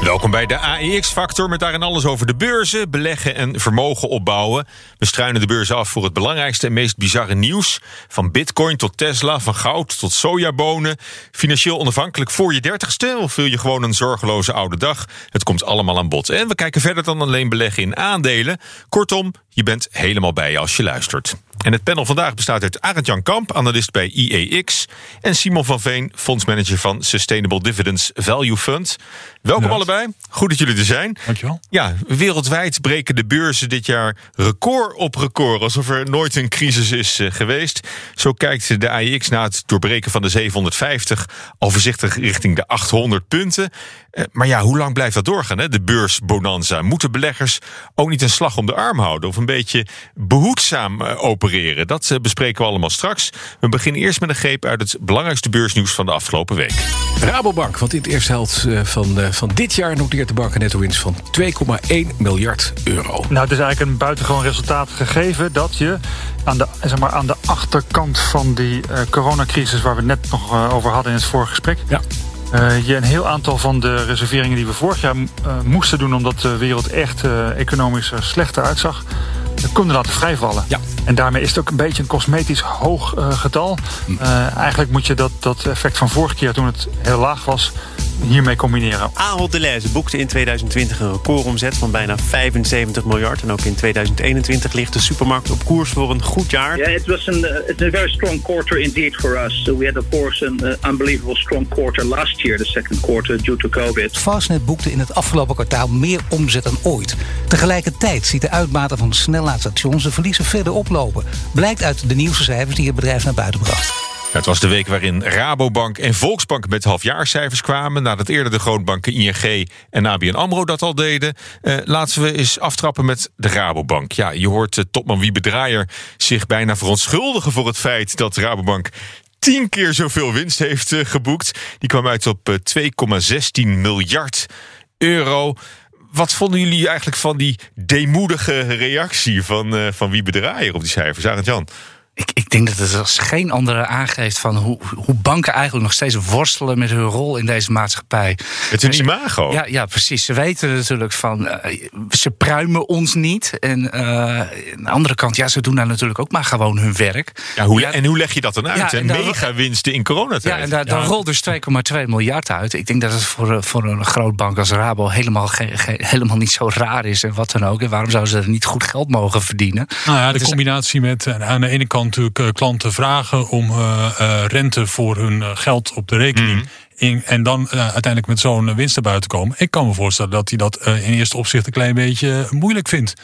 Welkom bij de AEX-factor met daarin alles over de beurzen, beleggen en vermogen opbouwen. We struinen de beurzen af voor het belangrijkste en meest bizarre nieuws. Van bitcoin tot Tesla, van goud tot sojabonen. Financieel onafhankelijk voor je dertigste of wil je gewoon een zorgeloze oude dag? Het komt allemaal aan bod. En we kijken verder dan alleen beleggen in aandelen. Kortom, je bent helemaal bij als je luistert. En het panel vandaag bestaat uit Arend-Jan Kamp, analist bij IEX... en Simon van Veen, fondsmanager van Sustainable Dividends Value Fund. Welkom allebei. Goed dat jullie er zijn. Dankjewel. Ja, wereldwijd breken de beurzen dit jaar record op record... alsof er nooit een crisis is eh, geweest. Zo kijkt de AEX na het doorbreken van de 750... al voorzichtig richting de 800 punten. Eh, maar ja, hoe lang blijft dat doorgaan, hè? de beursbonanza? Moeten beleggers ook niet een slag om de arm houden... of een beetje behoedzaam eh, opereren? Dat eh, bespreken we allemaal straks. We beginnen eerst met een greep uit het belangrijkste beursnieuws van de afgelopen week. Rabobank, want in het eerste helft van, van dit jaar noteert de bank een netto-winst van 2,1 miljard euro. Nou, het is eigenlijk een buitengewoon resultaat gegeven dat je aan de, zeg maar, aan de achterkant van die uh, coronacrisis waar we het net nog uh, over hadden in het vorige gesprek. Ja. Uh, je een heel aantal van de reserveringen die we vorig jaar moesten doen omdat de wereld echt economisch er slechter uitzag, konden laten vrijvallen. Ja. En daarmee is het ook een beetje een cosmetisch hoog getal. eigenlijk moet je dat, dat effect van vorige keer toen het heel laag was, hiermee combineren. Ahold Delhaize boekte in 2020 een recordomzet van bijna 75 miljard. En ook in 2021 ligt de supermarkt op koers voor een goed jaar. Yeah, it was an, uh, it's a very strong quarter indeed for us. So we had of course an uh, unbelievable strong quarter last year, the second quarter, due to COVID. Fastnet boekte in het afgelopen kwartaal meer omzet dan ooit. Tegelijkertijd ziet de uitbater van de snellaadstations de verliezen verder oplopen. Blijkt uit de nieuwste cijfers die het bedrijf naar buiten bracht. Het was de week waarin Rabobank en Volksbank met halfjaarcijfers kwamen. Nadat eerder de grootbanken ING en ABN AMRO dat al deden. Uh, laten we eens aftrappen met de Rabobank. Ja, je hoort uh, topman Wiebe Draaier zich bijna verontschuldigen voor het feit dat Rabobank tien keer zoveel winst heeft uh, geboekt. Die kwam uit op 2,16 miljard euro. Wat vonden jullie eigenlijk van die deemoedige reactie van, van Wiebe Draaier op die cijfers? Arend Jan. Ik, ik, denk dat het als geen andere aangeeft van hoe, hoe, banken eigenlijk nog steeds worstelen met hun rol in deze maatschappij. Het is imago. Ja, ja, precies. Ze weten natuurlijk van uh, ze pruimen ons niet. En uh, aan de andere kant, ja, ze doen daar natuurlijk ook maar gewoon hun werk. Ja, hoe, ja, en hoe leg je dat dan uit? Ja, Mega winsten in coronatijd. Ja, en daar, dan rolt dus 2,2 miljard uit. Ik denk dat het voor, voor een groot bank als Rabo helemaal, ge, ge, helemaal niet zo raar is en wat dan ook. En waarom zouden ze er niet goed geld mogen verdienen? Nou ja, de het combinatie is, met aan de ene kant natuurlijk klanten vragen om uh, uh, rente voor hun geld op de rekening. Mm. In, en dan uh, uiteindelijk met zo'n winst naar buiten komen. Ik kan me voorstellen dat hij dat in eerste opzicht een klein beetje moeilijk vindt.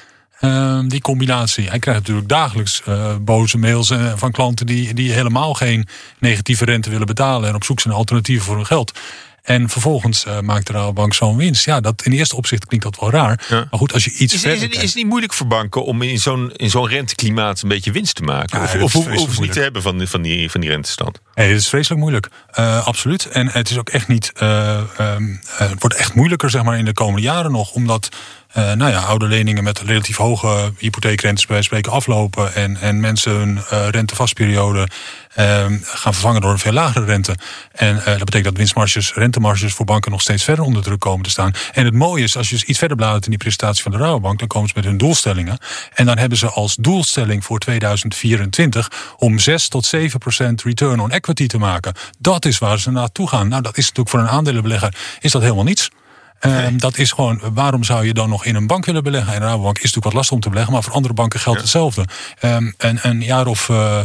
die combinatie. Hij krijgt natuurlijk dagelijks boze mails van klanten die, die helemaal geen negatieve rente willen betalen en op zoek zijn naar alternatieven voor hun geld. En vervolgens uh, maakt de Rabobank zo'n winst. Ja, dat, in eerste opzicht klinkt dat wel raar. Ja. Maar goed, als je iets is, verder is, het, is het niet moeilijk voor banken om in zo'n, in zo'n renteklimaat een beetje winst te maken? Ja, of of hoeven ze niet te hebben van, van, die, van die rentestand? Nee, het is vreselijk moeilijk. Uh, absoluut. En het is ook echt niet. Uh, um, het wordt echt moeilijker, zeg maar, in de komende jaren nog. Omdat uh, nou ja, oude leningen met relatief hoge hypotheekrentes bij spreken aflopen. En, en mensen hun uh, rentevastperiode uh, gaan vervangen door een veel lagere rente. En dat betekent dat winstmarges, rentemarges voor banken nog steeds verder onder druk komen te staan. En het mooie is, als je dus iets verder bladert in die presentatie van de Rabobank, dan komen ze met hun doelstellingen. En dan hebben ze als doelstelling voor 2024 om 6 tot 7 procent return on equity te maken. Dat is waar ze naartoe gaan. Nou, dat is natuurlijk voor een aandelenbelegger is dat helemaal niets. Nee. Um, dat is gewoon, waarom zou je dan nog in een bank willen beleggen? En een Rabobank is natuurlijk wat lastig om te beleggen, maar voor andere banken geldt ja. hetzelfde. Um, een, een jaar of. Uh,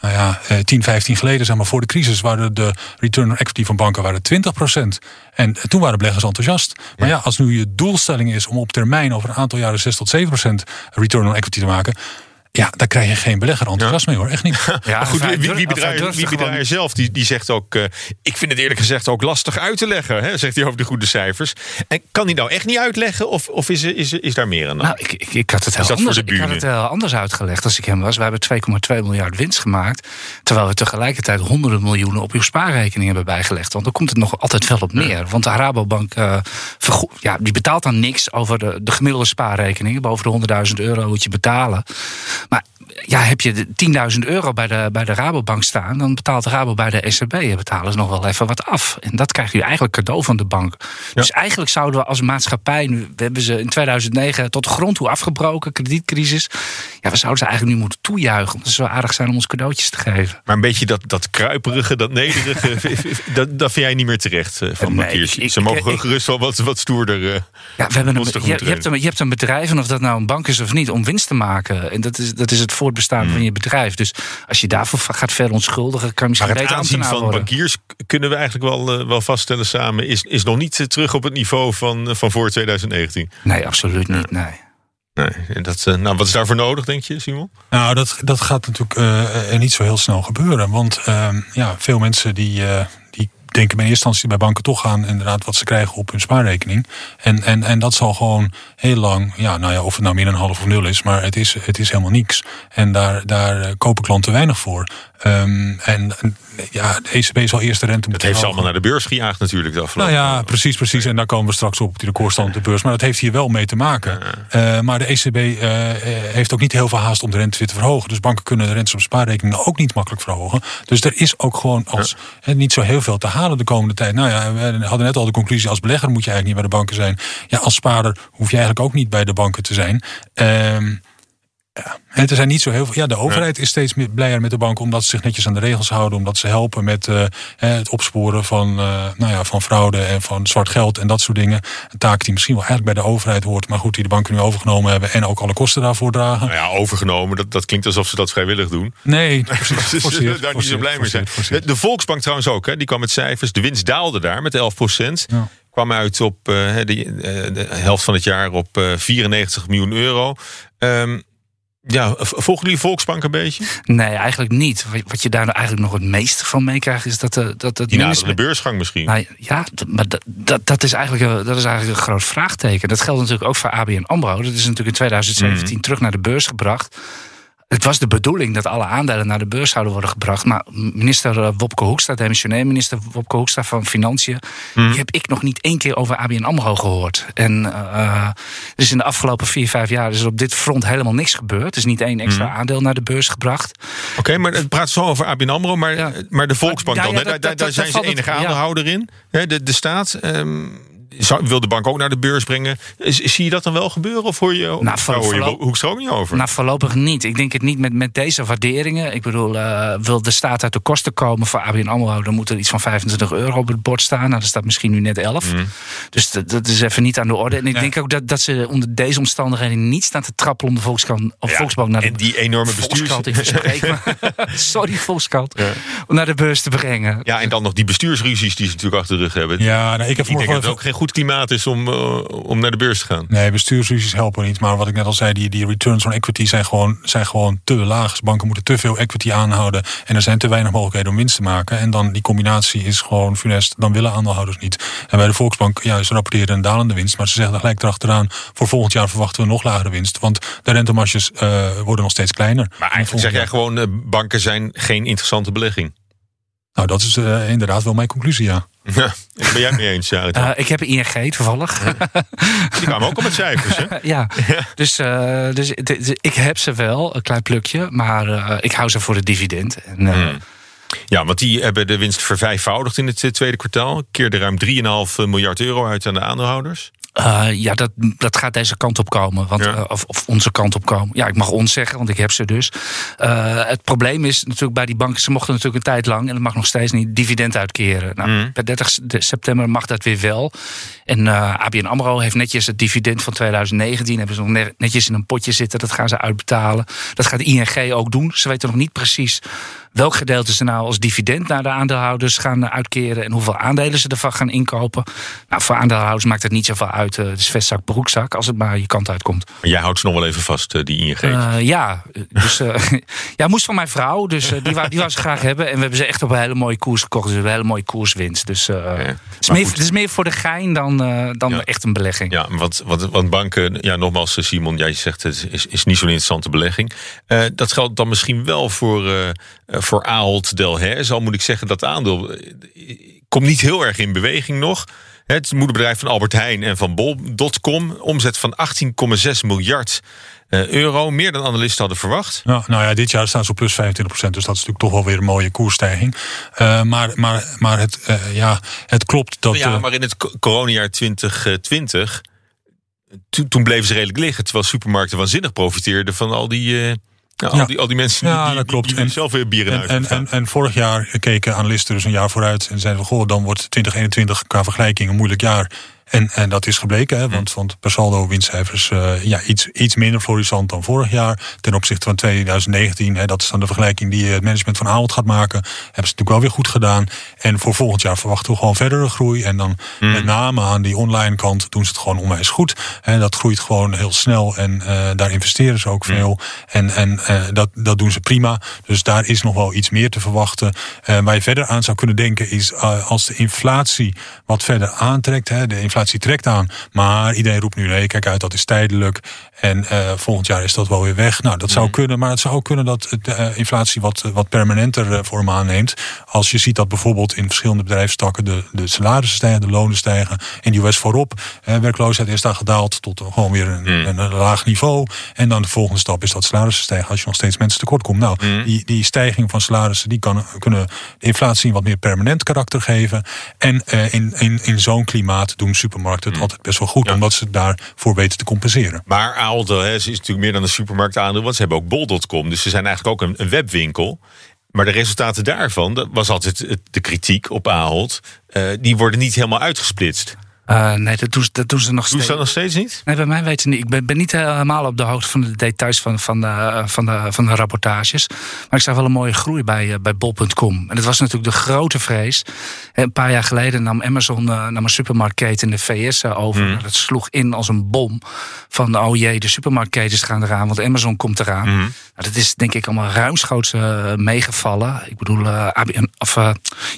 nou ja, 10, 15 geleden, zeg maar, voor de crisis, waren de return on equity van banken waren 20% En toen waren beleggers enthousiast. Maar ja. ja, als nu je doelstelling is om op termijn over een aantal jaren 6 tot 7% return on equity te maken. Ja, daar krijg je geen belegger enthousiast mee hoor, echt niet. Ja, Maar goed, wie, wie, durft wie zelf, die, die zegt ook... eh, ik vind het eerlijk gezegd ook lastig uit te leggen, hè, zegt hij over de goede cijfers. En kan hij nou echt niet uitleggen of, of is, er, is, er, is daar meer aan? dan? Nou, ik, ik, ik had het heel anders, de ik had het heel anders uitgelegd als ik hem was. We hebben 2,2 miljard winst gemaakt. Terwijl we tegelijkertijd honderden miljoenen op uw spaarrekening hebben bijgelegd. Want dan komt het nog altijd wel op neer. Want de Rabobank eh, vergo- ja, die betaalt dan niks over de, de gemiddelde spaarrekeningen. Boven de 100.000 euro moet je betalen. Maar ja, heb je de 10.000 euro bij de, bij de Rabobank staan, dan betaalt de Rabo bij de ECB. en betalen ze nog wel even wat af. En dat krijgt u eigenlijk cadeau van de bank. Dus eigenlijk zouden we als maatschappij, nu we hebben ze in 2009 tot de grond toe afgebroken, kredietcrisis. Ja, we zouden ze eigenlijk nu moeten toejuichen. Omdat ze zo aardig zijn om ons cadeautjes te geven. Maar een beetje dat, dat kruiperige, dat nederige, dat, dat vind jij niet meer terecht eh, van Nee, bankiers. ik- Ze ik- mogen ik- gerust wel wat, wat stoerder. eh, Ja, we hebben een, je, je, hebt een, je hebt een bedrijf, en of dat nou een bank is of niet, om winst te maken. En dat is, dat is het voortbestaan van je bedrijf. Dus als je daarvoor gaat verontschuldigen, kan je misschien beter aanzien ambtenaar van worden. bankiers kunnen we eigenlijk wel, eh, wel vaststellen samen, is, is nog niet eh, terug op het niveau van, eh, van voor 2019. Nee, absoluut niet. Nee. Nee, en dat, nou, wat is daarvoor nodig, denk je, Simon? Nou, dat, dat gaat natuurlijk eh, niet zo heel snel gebeuren. Want ehm, ja, veel mensen die, eh, denken in eerste instantie bij banken toch aan inderdaad wat ze krijgen op hun spaarrekening. En, en, en dat zal gewoon heel lang, ja, nou ja, of het nou meer dan half of nul is, maar het is, het is helemaal niks. En daar, daar eh, kopen klanten weinig voor. Ehm, en ja, de ECB zal eerst de rente Dat moeten heeft ze allemaal naar de beurs gejaagd natuurlijk. De Nou ja, precies, precies. En daar komen we straks op, die recordstand op de beurs. Maar dat heeft hier wel mee te maken. Eh, maar de ECB eh, eh, heeft ook niet heel veel haast om de rente weer te verhogen. Dus banken kunnen de rentes op spaarrekeningen ook niet makkelijk verhogen. Dus er is ook gewoon als, niet zo heel veel te halen de komende tijd. Nou ja, we hadden net al de conclusie, als belegger moet je eigenlijk niet bij de banken zijn. Ja, als spaarder hoef je eigenlijk ook niet bij de banken te zijn. Ehm ja, en er zijn niet zo heel veel. Ja, de overheid is steeds meer blijer met de banken omdat ze zich netjes aan de regels houden, omdat ze helpen met eh, het opsporen van, eh, nou ja, van fraude en van zwart geld en dat soort dingen. Een taak die misschien wel eigenlijk bij de overheid hoort, maar goed, die de banken nu overgenomen hebben en ook alle kosten daarvoor dragen. Nou ja, overgenomen, dat, dat klinkt alsof ze dat vrijwillig doen. Nee, precies. Dus Forceerd, daar niet zo blij mee zijn. forceerd. De Volksbank trouwens ook, hè, die kwam met cijfers. De winst daalde daar met 11 procent. Ja. Kwam uit op eh, de, de helft van het jaar op eh, 94 miljoen euro. Ehm, ja, volgen jullie Volksbank een beetje? Nee, eigenlijk niet. Wat- je daar nou eigenlijk nog het meeste van meekrijgt, is dat, eh, dat, dat Die naderen de beursgang misschien. Nou ja, maar dat, dat, dat, is eigenlijk, een- dat is eigenlijk een groot vraagteken. Dat geldt natuurlijk ook voor ABN AMRO. Dat is natuurlijk in 2017 terug naar de beurs gebracht. Het was de bedoeling dat alle aandelen naar de beurs zouden worden gebracht. Maar minister eh, Wopke Hoekstra, demissionair minister Wopke Hoekstra van Financiën... die heb ik nog niet één keer over ABN AMRO gehoord. En eh, dus in de afgelopen vier, vijf jaar is er op dit front helemaal niks gebeurd. Er is niet één extra aandeel naar de beurs gebracht. Oké, maar het praat zo over ABN AMRO. Maar, Ja. maar de Volksbank Ja, dan, ja, daar, dat- daar, dat- daar dat zijn ze enige aandeelhouder in. De, de staat zou, wil de bank ook naar de beurs brengen. Is- zie je dat dan wel gebeuren? Of hoor je, Nou, daar hoor je voorlop- Hoekstra ook niet over? Nou, voorlopig niet. Ik denk het niet met, met deze waarderingen. Ik bedoel, eh, wil de staat uit de kosten komen voor ABN AMRO... dan moet er iets van 25 euro op het bord staan. Nou, dat staat misschien nu net 11. Dus dat, dat is even niet aan de orde. En ik Ja. denk ook dat, dat ze onder deze omstandigheden... niet staan te trappelen om de Volkskrant, of Ja, Volksbank naar de en die enorme bestuurs... Sorry, Volkskrant. Om naar de beurs te brengen. Ja, en dan nog die bestuursruzies die ze natuurlijk achter de rug hebben. Ja, nou, ik heb ik denk vanmorgen dat het ook geen goed klimaat is om, eh, om naar de beurs te gaan. Nee, bestuursruzies helpen niet. Maar wat ik net al zei, die, die returns on equity zijn gewoon, zijn gewoon te laag. Dus banken moeten te veel equity aanhouden. En er zijn te weinig mogelijkheden om winst te maken. En dan die combinatie is gewoon funest. Dan willen aandeelhouders niet. En bij de Volksbank, ja, ze rapporteren een dalende winst. Maar ze zeggen gelijk erachteraan, voor volgend jaar verwachten we nog lagere winst. Want de rentemarges eh, worden nog steeds kleiner. Maar En eigenlijk zeg jij gewoon, eh, banken zijn geen interessante belegging. Nou, dat is inderdaad wel mijn conclusie, ja. Ja, daar ben jij het mee eens, Jared? Eh, ik heb ING toevallig. die kwamen ook al met cijfers, hè? ja, dus, eh, dus ik heb ze wel, een klein plukje. Maar eh, ik hou ze voor het dividend. En, Hmm. Ja, want die hebben de winst vervijfvoudigd in het tweede kwartaal. Keerde ruim 3,5 miljard euro uit aan de aandeelhouders. Uh, ja, dat, dat gaat deze kant op komen. Want, Ja. uh, of, of onze kant op komen. Ja, ik mag ons zeggen, want ik heb ze dus. Uh, het probleem is natuurlijk bij die banken... ze mochten natuurlijk een tijd lang... en dat mag nog steeds niet, dividend uitkeren. Nou, Mm. Per 30 september mag dat weer wel. En ABN AMRO heeft netjes het dividend van 2019... hebben ze nog ne- netjes in een potje zitten. Dat gaan ze uitbetalen. Dat gaat ING ook doen. Ze weten nog niet precies welk gedeelte ze nou als dividend naar de aandeelhouders gaan uitkeren en hoeveel aandelen ze ervan gaan inkopen. Nou, voor aandeelhouders maakt het niet zoveel uit. Het is vestzak, broekzak, als het maar je kant uitkomt. Maar jij houdt ze nog wel even vast, die ING. Uh, ja, dus ja, moest van mijn vrouw. Dus die, wou, die wou ze graag hebben. En we hebben ze echt op een hele mooie koers gekocht. Dus een hele mooie koerswinst. Dus het, is meer, het is meer voor de gein dan, dan echt een belegging. Ja, want, want, want banken, ja, nogmaals, Simon, jij zegt het is, is niet zo'n interessante belegging. Dat geldt dan misschien wel voor, voor Ahold Delhaize. Al moet ik zeggen dat aandeel komt niet heel erg in beweging nog. Het moederbedrijf van Albert Heijn en van Bol.com. Omzet van 18,6 miljard euro. Meer dan analisten hadden verwacht. Ja, nou ja, dit jaar staan ze op plus 25 procent. Dus dat is natuurlijk toch wel weer een mooie koersstijging. Uh, maar maar, maar het, uh, ja, het klopt dat... Ja, maar in het coronajaar 2020 toen, toen bleven ze redelijk liggen. Terwijl supermarkten waanzinnig profiteerden van al die. Uh, nou, al, die, al die mensen ja, die, dat klopt. Die, die zelf weer bieren en, en, en, en, vorig jaar keken analisten dus een jaar vooruit en zeiden: Goh, dan wordt 2021 qua vergelijking een moeilijk jaar. En, en dat is gebleken, hè, want, want per saldo winstcijfers uh, ja, iets, iets minder florissant dan vorig jaar. Ten opzichte van 2019, hè, dat is dan de vergelijking die het management van Ahold gaat maken. Hebben ze natuurlijk wel weer goed gedaan. En voor volgend jaar verwachten we gewoon verdere groei. En dan mm. met name aan die online kant doen ze het gewoon onwijs goed. En dat groeit gewoon heel snel en uh, daar investeren ze ook veel. Mm. En, en uh, dat, dat doen ze prima. Dus daar is nog wel iets meer te verwachten. waar je verder aan zou kunnen denken is als de inflatie wat verder aantrekt, hè, de inflatie trekt aan. Maar iedereen roept nu, nee, kijk uit, dat is tijdelijk. En uh, volgend jaar is dat wel weer weg. Nou, dat zou Mhm. kunnen. Maar het zou ook kunnen dat de uh, inflatie wat, wat permanenter vorm aanneemt. Als je ziet dat bijvoorbeeld in verschillende bedrijfstakken de, de salarissen stijgen, de lonen stijgen. In de US voorop. werkloosheid is daar gedaald tot gewoon weer een, Mhm. een, een, laag niveau. En dan de volgende stap is dat salarissen stijgen als je nog steeds mensen tekort komt. Nou, Mhm. die, die stijging van salarissen die kan, kunnen de inflatie een wat meer permanent karakter geven. En in, in, in zo'n klimaat doen supermarkten het altijd best wel goed. Ja. Omdat ze daarvoor weten te compenseren. Maar Ahold Delhaize is natuurlijk meer dan een supermarktaandeel. Want ze hebben ook bol.com. Dus ze zijn eigenlijk ook een, een webwinkel. Maar de resultaten daarvan, dat was altijd de kritiek op Ahold. eh, die worden niet helemaal uitgesplitst. Uh, nee, dat doen, ze, dat doen ze nog Doen steeds. ze dat nog steeds niet? Nee, bij mij weten ze niet. Ik ben, ben niet helemaal op de hoogte van de details van, van, de, van, de, van de rapportages. Maar ik zag wel een mooie groei bij, uh, bij bol.com. En dat was natuurlijk de grote vrees. Een paar jaar geleden nam Amazon uh, nam een supermarktketen in de VS over. Mhm. Dat sloeg in als een bom. Van oh jee, de supermarktketens gaan eraan, want Amazon komt eraan. Nou, dat is denk ik allemaal ruimschoots meegevallen. Ik bedoel, ABN, of,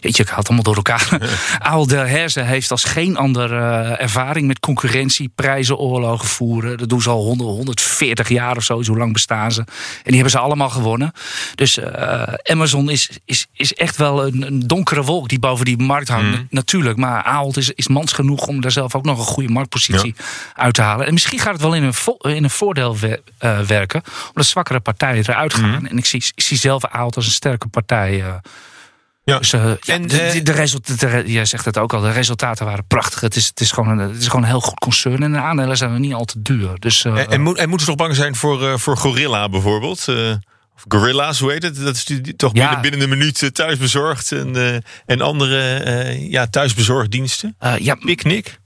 jeetje, ik haal het allemaal door elkaar. Ahold Delhaize heeft als geen ander uh, ervaring met concurrentie, prijzen, oorlogen voeren. Dat doen ze al 100, 140 jaar of zo, zo lang bestaan ze. En die hebben ze allemaal gewonnen. Dus uh, Amazon is, is, is echt wel een, een, donkere wolk die boven die markt hangt. Mm. Natuurlijk, maar Ahold is, is mans genoeg om daar zelf ook nog een goede marktpositie ja. uit te halen. En misschien gaat het wel in een, vo, in een voordeel we, uh, werken, omdat zwakkere partijen eruit gaan. Mm. En ik zie, ik zie zelf Ahold als een sterke partij. Ja. Dus, uh, ja, en, de, de, de resultaten, jij zegt het ook al, de resultaten waren prachtig. Het is, het is, gewoon, een, het is gewoon een heel goed concern en de aandelen zijn niet al te duur. Dus, uh, en, en, moet, en moeten ze nog bang zijn voor, uh, voor Gorilla bijvoorbeeld? Of Gorilla's, hoe heet het? Dat is die, die, toch ja. binnen, binnen een minuut thuisbezorgd en, en andere ja, thuisbezorgdiensten? ja, Picnic?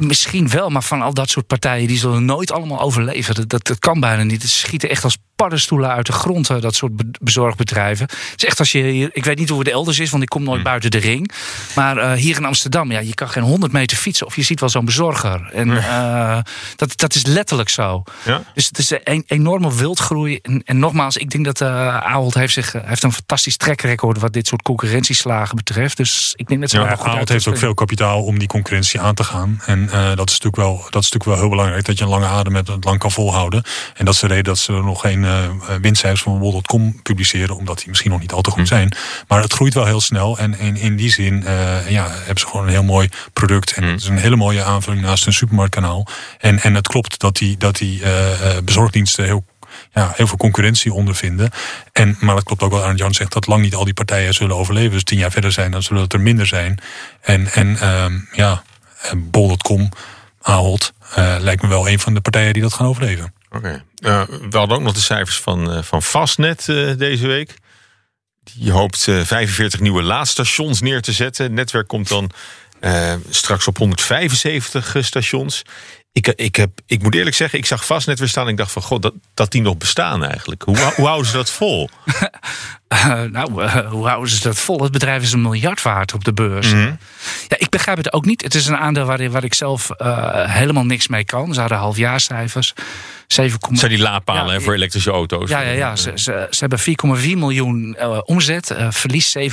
Misschien wel, maar van al dat soort partijen die zullen nooit allemaal overleven. Dat, dat, dat kan bijna niet. Ze schieten echt als paddenstoelen uit de grond, dat soort bezorgbedrijven. Het is echt als je hier, ik weet niet hoe het elders is, want ik kom nooit Hm. buiten de ring. Maar uh, hier in Amsterdam, ja, je kan geen 100 meter fietsen of je ziet wel zo'n bezorger. En uh, dat, dat is letterlijk zo. Ja? Dus het is een enorme wildgroei. En, en nogmaals, ik denk dat uh, Ahold heeft, zich, heeft een fantastisch trackrecord wat dit soort concurrentieslagen betreft. Dus ik denk dat ze ja, Ahold heeft ook veel kapitaal om die concurrentie aan te gaan. En uh, dat, is natuurlijk wel, dat is natuurlijk wel heel belangrijk, dat je een lange adem hebt en het lang kan volhouden. En dat is de reden dat ze er nog geen uh, winstcijfers van bol.com publiceren, omdat die misschien nog niet al te goed zijn. Maar het groeit wel heel snel en in, in die zin uh, ja, hebben ze gewoon een heel mooi product. En het is een hele mooie aanvulling naast een supermarktkanaal. En, en het klopt dat die, dat die bezorgdiensten heel ja, heel veel concurrentie ondervinden. En, maar dat klopt ook wat Arne Jan zegt, dat lang niet al die partijen zullen overleven. Dus tien jaar verder zijn, dan zullen het er minder zijn. En, en um, ja, bol.com, Ahold, uh, lijkt me wel een van de partijen die dat gaan overleven. Oké. Okay. Uh, we hadden ook nog de cijfers van, uh, van Fastnet uh, deze week. Die hoopt 45 nieuwe laadstations neer te zetten. Het netwerk komt dan straks op 175 stations. Ik, ik, heb, ik moet eerlijk zeggen, ik zag vast net weer staan. En ik dacht van, god, dat, dat die nog bestaan eigenlijk. Hoe, hoe houden ze dat vol? Uh, nou, uh, hoe houden ze dat vol? Het bedrijf is een miljard waard op de beurs. Mhm. Ja, ik begrijp het ook niet. Het is een aandeel waar, waar ik zelf uh, helemaal niks mee kan. Ze hadden halfjaarcijfers. 7, zijn die laadpalen Ja, voor elektrische auto's? Ja, ja, ja. Ze, ze, ze hebben 4,4 miljoen uh, omzet. Uh, verlies 7,7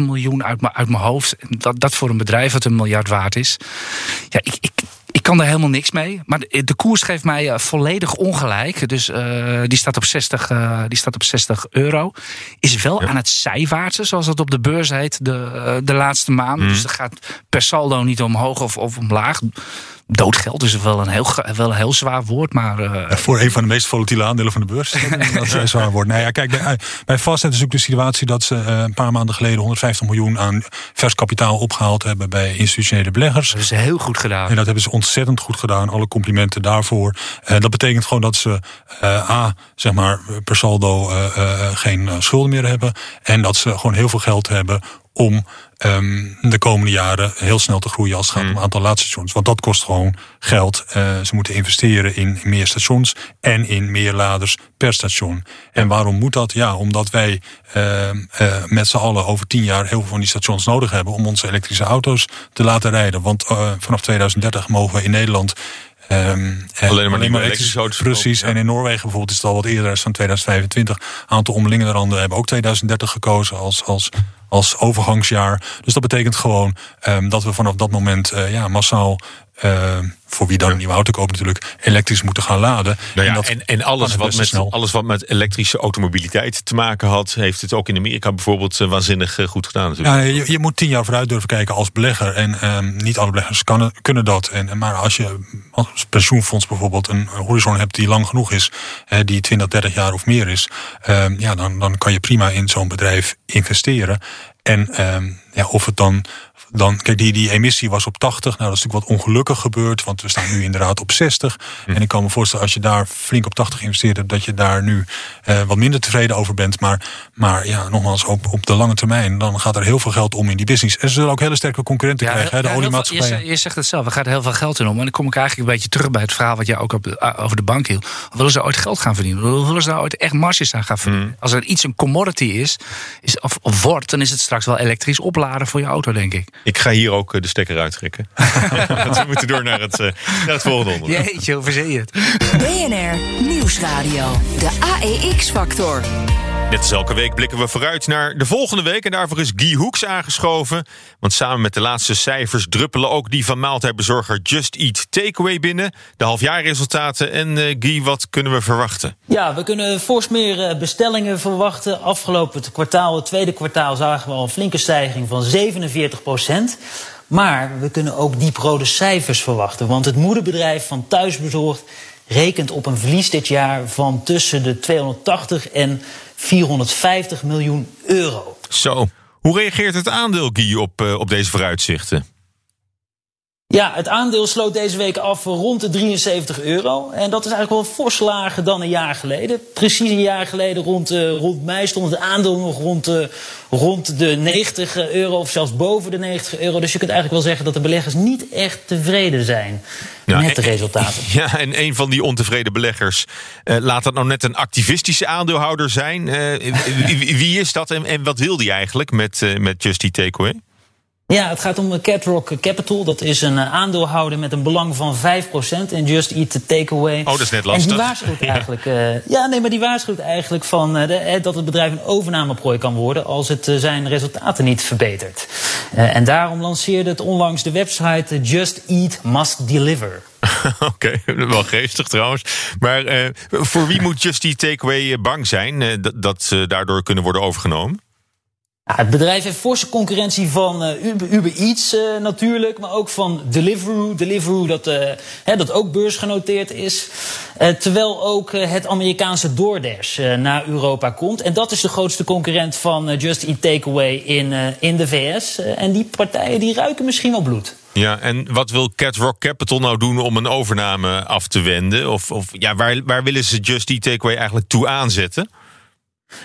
miljoen uit, uit mijn hoofd. Dat, dat voor een bedrijf dat een miljard waard is. Ja, ik, ik, ik kan er helemaal niks mee. Maar de, de koers geeft mij uh, volledig ongelijk. Dus die, staat op 60, uh, die staat op 60 euro. Is wel ja. aan het zijwaartse, zoals dat op de beurs heet, de, de laatste maand. Mm. Dus dat gaat per saldo niet omhoog of, of omlaag. Doodgeld is wel een heel, wel een heel zwaar woord, maar... Uh... Ja, voor een van de meest volatiele aandelen van de beurs dat is een zwaar woord. Nou ja, kijk, bij, bij Fastnet is ook de situatie dat ze uh, een paar maanden geleden 150 miljoen aan vers kapitaal opgehaald hebben bij institutionele beleggers. Dat is heel goed gedaan. En dat hebben ze ontzettend goed gedaan. Alle complimenten daarvoor. Uh, dat betekent gewoon dat ze A, zeg maar, per saldo geen schulden meer hebben. En dat ze gewoon heel veel geld hebben om um, de komende jaren heel snel te groeien als het gaat om het aantal laadstations. Want dat kost gewoon geld. Uh, ze moeten investeren in meer stations en in meer laders per station. En waarom moet dat? Ja, omdat wij uh, uh, met z'n allen over tien jaar heel veel van die stations nodig hebben om onze elektrische auto's te laten rijden. Want uh, vanaf 2030 mogen we in Nederland Um, alleen maar, elektrische auto's. Precies. Ja. En in Noorwegen bijvoorbeeld is het al wat eerder, is van 2025. Een aantal omliggende landen hebben ook 2030 gekozen als, als, als overgangsjaar. Dus dat betekent gewoon um, dat we vanaf dat moment uh, ja, massaal. Uh, voor wie dan een nieuwe auto koopt natuurlijk, elektrisch moeten gaan laden. Nou ja, en, dat en, en alles, wat met, snel. alles wat met elektrische automobiliteit te maken had... heeft het ook in Amerika bijvoorbeeld uh, waanzinnig uh, goed gedaan natuurlijk. Ja, je, je, moet tien jaar vooruit durven kijken als belegger. En um, niet alle beleggers kan, kunnen dat. En, maar als je als pensioenfonds bijvoorbeeld een horizon hebt die lang genoeg is... Hè, die 20, 30 jaar of meer is... Um, ja, dan, dan kan je prima in zo'n bedrijf investeren. En ja, of het dan dan, kijk, die, die emissie was op 80. Nou, dat is natuurlijk wat ongelukkig gebeurd, want we staan nu inderdaad op 60. Hm. En ik kan me voorstellen, als je daar flink op 80 investeert hebt, dat je daar nu uh, wat minder tevreden over bent. Maar, maar ja, nogmaals, op, op de lange termijn, dan gaat er heel veel geld om in die business. En ze zullen ook hele sterke concurrenten ja, krijgen, hè, de ja, oliemaatschappijen. Je, je, zegt het zelf, er gaat heel veel geld in om. En dan kom ik eigenlijk een beetje terug bij het verhaal wat jij ook op over de bank hield. Willen ze ooit geld gaan verdienen? Willen ze daar ooit echt marges aan gaan verdienen? Hm. Als er iets een commodity is, is of, of wordt, dan is het straks wel elektrisch opladen voor je auto, denk ik. Ik ga hier ook de stekker uittrekken. we moeten door naar het, uh, naar het volgende onderwerp. Jeetje, je het? BNR Nieuwsradio. De AEX-factor. Net als elke week blikken we vooruit naar de volgende week. En daarvoor is Guy Hoeks aangeschoven. Want samen met de laatste cijfers druppelen ook die van maaltijdbezorger Just Eat Takeaway binnen. De halfjaarresultaten. En uh, Guy, wat kunnen we verwachten? Ja, we kunnen fors meer bestellingen verwachten. Afgelopen kwartaal, het tweede kwartaal, zagen we al een flinke stijging van 47 procent. Maar we kunnen ook dieprode cijfers verwachten. Want het moederbedrijf van Thuisbezorgd rekent op een verlies dit jaar van tussen de 280 en 450 miljoen euro. Zo. Hoe reageert het aandeel, Guy, op, uh, op deze vooruitzichten? Ja, het aandeel sloot deze week af rond de 73 euro. En dat is eigenlijk wel fors lager dan een jaar geleden. Precies een jaar geleden rond, uh, rond mei stond het aandeel nog rond, uh, rond de 90 euro of zelfs boven de 90 euro. Dus je kunt eigenlijk wel zeggen dat de beleggers niet echt tevreden zijn met de resultaten. Ja, en een van die ontevreden beleggers, uh, laat dat nou net een activistische aandeelhouder zijn. wie, wie, is dat en, en wat wil die eigenlijk met, met Just Eat Takeaway? Ja, het gaat om Catrock Capital. Dat is een aandeelhouder met een belang van 5% in Just Eat the Takeaway. Oh, dat is net lastig. En die waarschuwt eigenlijk, uh, ja, nee, maar die waarschuwt eigenlijk van, uh, de, dat het bedrijf een overnameprooi kan worden als het uh, zijn resultaten niet verbetert. en daarom lanceerde het onlangs de website Just Eat Must Deliver. Oké, okay, wel geestig trouwens. Maar voor wie moet Just Eat Takeaway bang zijn dat, dat ze daardoor kunnen worden overgenomen? Het bedrijf heeft forse concurrentie van uh, Uber, Eats uh, natuurlijk, maar ook van Deliveroo. Deliveroo dat, uh, hè, dat ook beursgenoteerd is. terwijl ook het Amerikaanse DoorDash naar Europa komt. En dat is de grootste concurrent van Just Eat Takeaway in, in de VS. en die partijen die ruiken misschien wel bloed. Ja, en wat wil Cat Rock Capital nou doen om een overname af te wenden? Of, of ja, waar, waar willen ze Just Eat Takeaway eigenlijk toe aanzetten?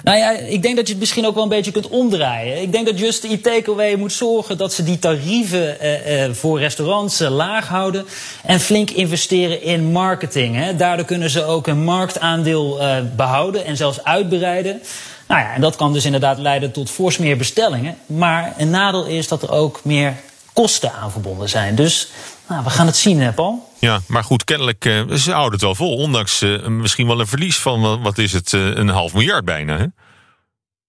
Nou ja, ik denk dat je het misschien ook wel een beetje kunt omdraaien. Ik denk dat Just Eat Takeaway moet zorgen dat ze die tarieven eh, eh, voor restaurants eh, laag houden. En flink investeren in marketing. Hè. Daardoor kunnen ze ook een marktaandeel eh, behouden en zelfs uitbreiden. Nou ja, en dat kan dus inderdaad leiden tot fors meer bestellingen. Maar een nadeel is dat er ook meer kosten aan verbonden zijn. Dus nou, we gaan het zien, hè, Paul. Ja, maar goed, kennelijk eh, ze houden het wel vol. Ondanks eh, misschien wel een verlies van, wat is het, eh, een half miljard bijna. Hè?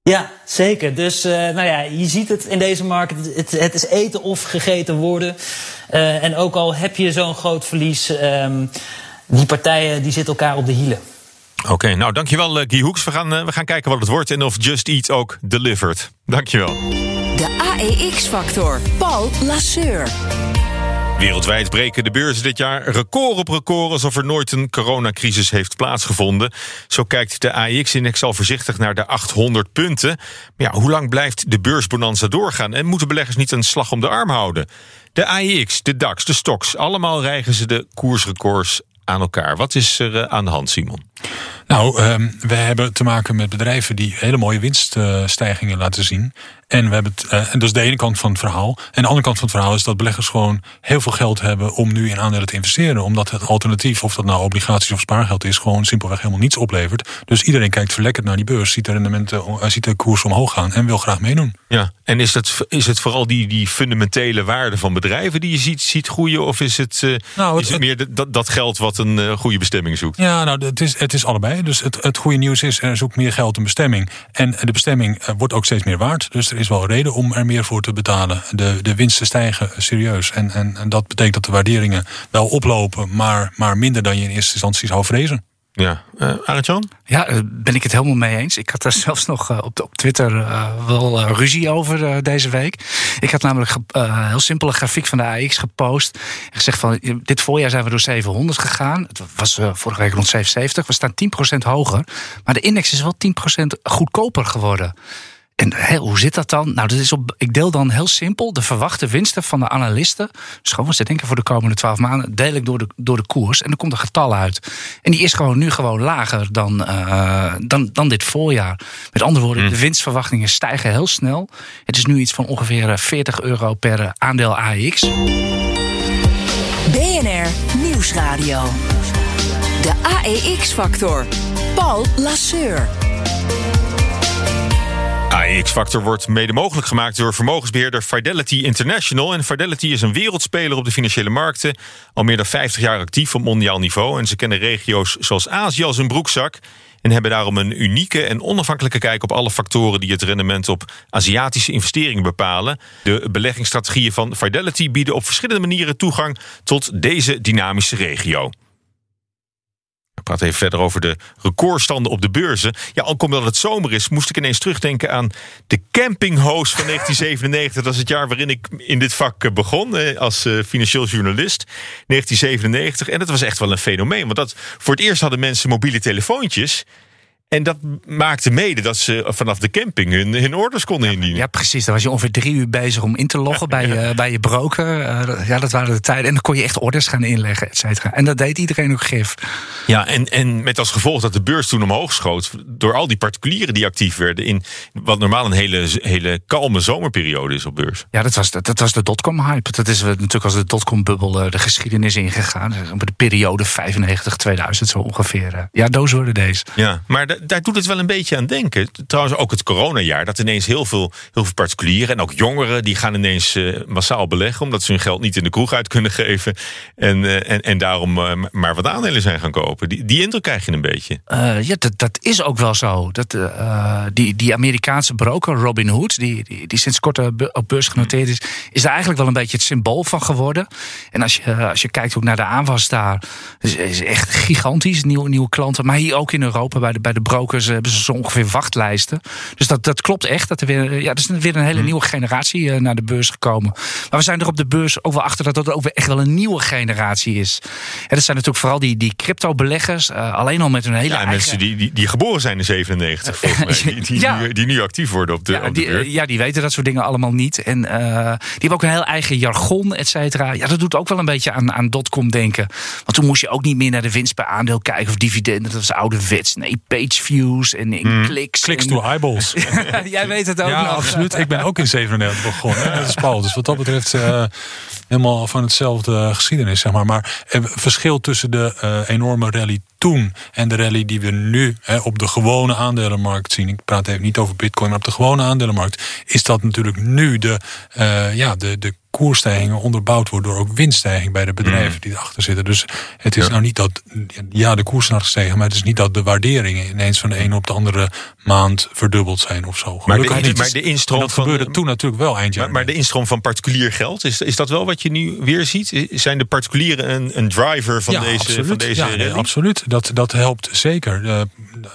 Ja, zeker. Dus nou ja, je ziet het in deze markt. Het, het is eten of gegeten worden. En ook al heb je zo'n groot verlies, ehm, die partijen die zitten elkaar op de hielen. Oké, nou dankjewel Guy Hoeks. We gaan, we gaan kijken wat het wordt en of Just Eat ook delivered. Dankjewel. De AEX-factor. Paul Lasseur. Wereldwijd breken de beurzen dit jaar record op record alsof er nooit een coronacrisis heeft plaatsgevonden. Zo kijkt de AEX-index al voorzichtig naar de 800 punten. Maar ja, hoe lang blijft de beursbonanza doorgaan en moeten beleggers niet een slag om de arm houden? De AEX, de DAX, de Stox, allemaal rijgen ze de koersrecords aan elkaar. Wat is er eh, aan de hand, Simon? Nou, ehm, we hebben te maken met bedrijven die hele mooie winststijgingen laten zien. En, we hebben het, en dat is de ene kant van het verhaal. En de andere kant van het verhaal is dat beleggers gewoon heel veel geld hebben om nu in aandelen te investeren. Omdat het alternatief, of dat nou obligaties of spaargeld is, gewoon simpelweg helemaal niets oplevert. Dus iedereen kijkt verlekkerd naar die beurs, ziet de rendementen, eh, ziet de koers omhoog gaan en wil graag meedoen. Ja, en is het, is het vooral die, die fundamentele waarde van bedrijven die je ziet, ziet groeien? Of is het, eh, Nou, het- is het meer dat, dat geld wat een goede bestemming zoekt? Ja, nou, het is, het is allebei. Dus het, het goede nieuws is, er ook meer geld een bestemming. En de bestemming eh, wordt ook steeds meer waard. Dus er is wel reden om er meer voor te betalen. De, de winsten stijgen serieus. En, en, en dat betekent dat de waarderingen wel oplopen, maar, maar minder dan je in eerste instantie zou vrezen. Ja, uh, Arend-Jan? Ja, daar ben ik het helemaal mee eens. Ik had daar zelfs nog eh, op, op Twitter wel ruzie over deze week. Ik had namelijk een heel simpele grafiek van de AX gepost. En gezegd van, dit voorjaar zijn we door 700 gegaan. Het was vorige week rond 770. We staan 10% hoger. Maar de index is wel 10% goedkoper geworden. En hey, hoe zit dat dan? Nou, dat is op, ik deel dan heel simpel de verwachte winsten van de analisten. Dus gewoon wat ze denken voor de komende 12 maanden, deel ik door de, door de koers. En dan komt een getal uit. En die is gewoon nu gewoon lager dan, uh, dan, dan dit voorjaar. Met andere woorden, mm. de winstverwachtingen stijgen heel snel. Het is nu iets van ongeveer 40 euro per aandeel AX. BNR Nieuwsradio. De AEX-factor. Paul Lasseur. AEX-factor wordt mede mogelijk gemaakt door vermogensbeheerder Fidelity International. En Fidelity is een wereldspeler op de financiële markten. Al meer dan 50 jaar actief op mondiaal niveau. En ze kennen regio's zoals Azië als een broekzak. En hebben daarom een unieke en onafhankelijke kijk op alle factoren die het rendement op Aziatische investeringen bepalen. De beleggingsstrategieën van Fidelity bieden op verschillende manieren toegang tot deze dynamische regio. Praat even verder over de recordstanden op de beurzen. Ja, al omdat het zomer is, moest ik ineens terugdenken aan de campinghost van 1997. Dat is het jaar waarin ik in dit vak begon als financieel journalist. 1997. En dat was echt wel een fenomeen. Want dat, voor het eerst hadden mensen mobiele telefoontjes. En dat maakte mede dat ze vanaf de camping hun, hun orders konden indienen. Ja, precies. Dan was je ongeveer drie uur bezig om in te loggen bij, ja. je, bij je broker. Uh, ja, dat waren de tijden. En dan kon je echt orders gaan inleggen, et cetera. En dat deed iedereen ook gif. Ja, en, en met als gevolg dat de beurs toen omhoog schoot... door al die particulieren die actief werden... in wat normaal een hele, hele kalme zomerperiode is op beurs. Ja, dat was, dat, dat was de dotcom-hype. Dat is natuurlijk als de dotcom-bubbel de geschiedenis ingegaan. De periode 95-2000 zo ongeveer. Ja, those were the days. Ja, maar de, daar doet het wel een beetje aan denken. Trouwens, ook het coronajaar. Dat ineens heel veel, heel veel particulieren en ook jongeren... die gaan ineens uh, massaal beleggen... omdat ze hun geld niet in de kroeg uit kunnen geven. En, uh, en, en daarom uh, maar wat aandelen zijn gaan kopen. Die, die indruk krijg je een beetje. ja, dat, dat is ook wel zo. Dat, die, die Amerikaanse broker Robin Hood... die, die, die sinds kort op beurs genoteerd is... is daar eigenlijk wel een beetje het symbool van geworden. En als je, als je kijkt ook naar de aanwas daar... is, is echt gigantisch, nieuwe, nieuwe klanten. Maar hier ook in Europa bij de, bij de brokers hebben ze zo ongeveer wachtlijsten. Dus dat, dat klopt echt. Dat er weer, ja, er is weer een hele nieuwe generatie uh, naar de beurs gekomen. Maar we zijn er op de beurs ook wel achter dat dat ook weer echt wel een nieuwe generatie is. En dat zijn natuurlijk vooral die, die crypto-beleggers. Uh, alleen al met hun hele ja, eigen... mensen die, die, die geboren zijn in 97, volgens mij. Die, die, ja. die, die, nu actief worden op de, ja, op de die, beurs. ja, die weten dat soort dingen allemaal niet. En uh, die hebben ook een heel eigen jargon, et cetera. Ja, dat doet ook wel een beetje aan, aan dotcom denken. Want toen moest je ook niet meer naar de winst per aandeel kijken of dividenden. Dat was ouderwets. Nee, page views en in kliks. Kliks en- to eyeballs. Jij weet het ook ja, nog. absoluut. Ik ben ook in 97 begonnen. Dat is Paul. Dus wat dat betreft eh, helemaal van hetzelfde geschiedenis, zeg maar. Maar het verschil tussen de eh, enorme rally toen en de rally die we nu hè, op de gewone aandelenmarkt zien. Ik praat even niet over bitcoin, maar op de gewone aandelenmarkt is dat natuurlijk nu de, eh, ja, de, de koersstijgingen onderbouwd worden door ook winststijging bij de bedrijven die erachter zitten. Dus het is nou niet dat, ja, de koers is gestegen, maar het is niet dat de waarderingen ineens van de ene op de andere maand verdubbeld zijn of zo. Maar Gelukkig de, niet. maar de En instroom dat van gebeurde toen natuurlijk wel eind jaar. Maar, maar de instroom van particulier geld, is, is dat wel wat je nu weer ziet? Zijn de particulieren een, een driver van ja, deze, absoluut. van deze ja, nee, absoluut. Dat, dat helpt zeker. De,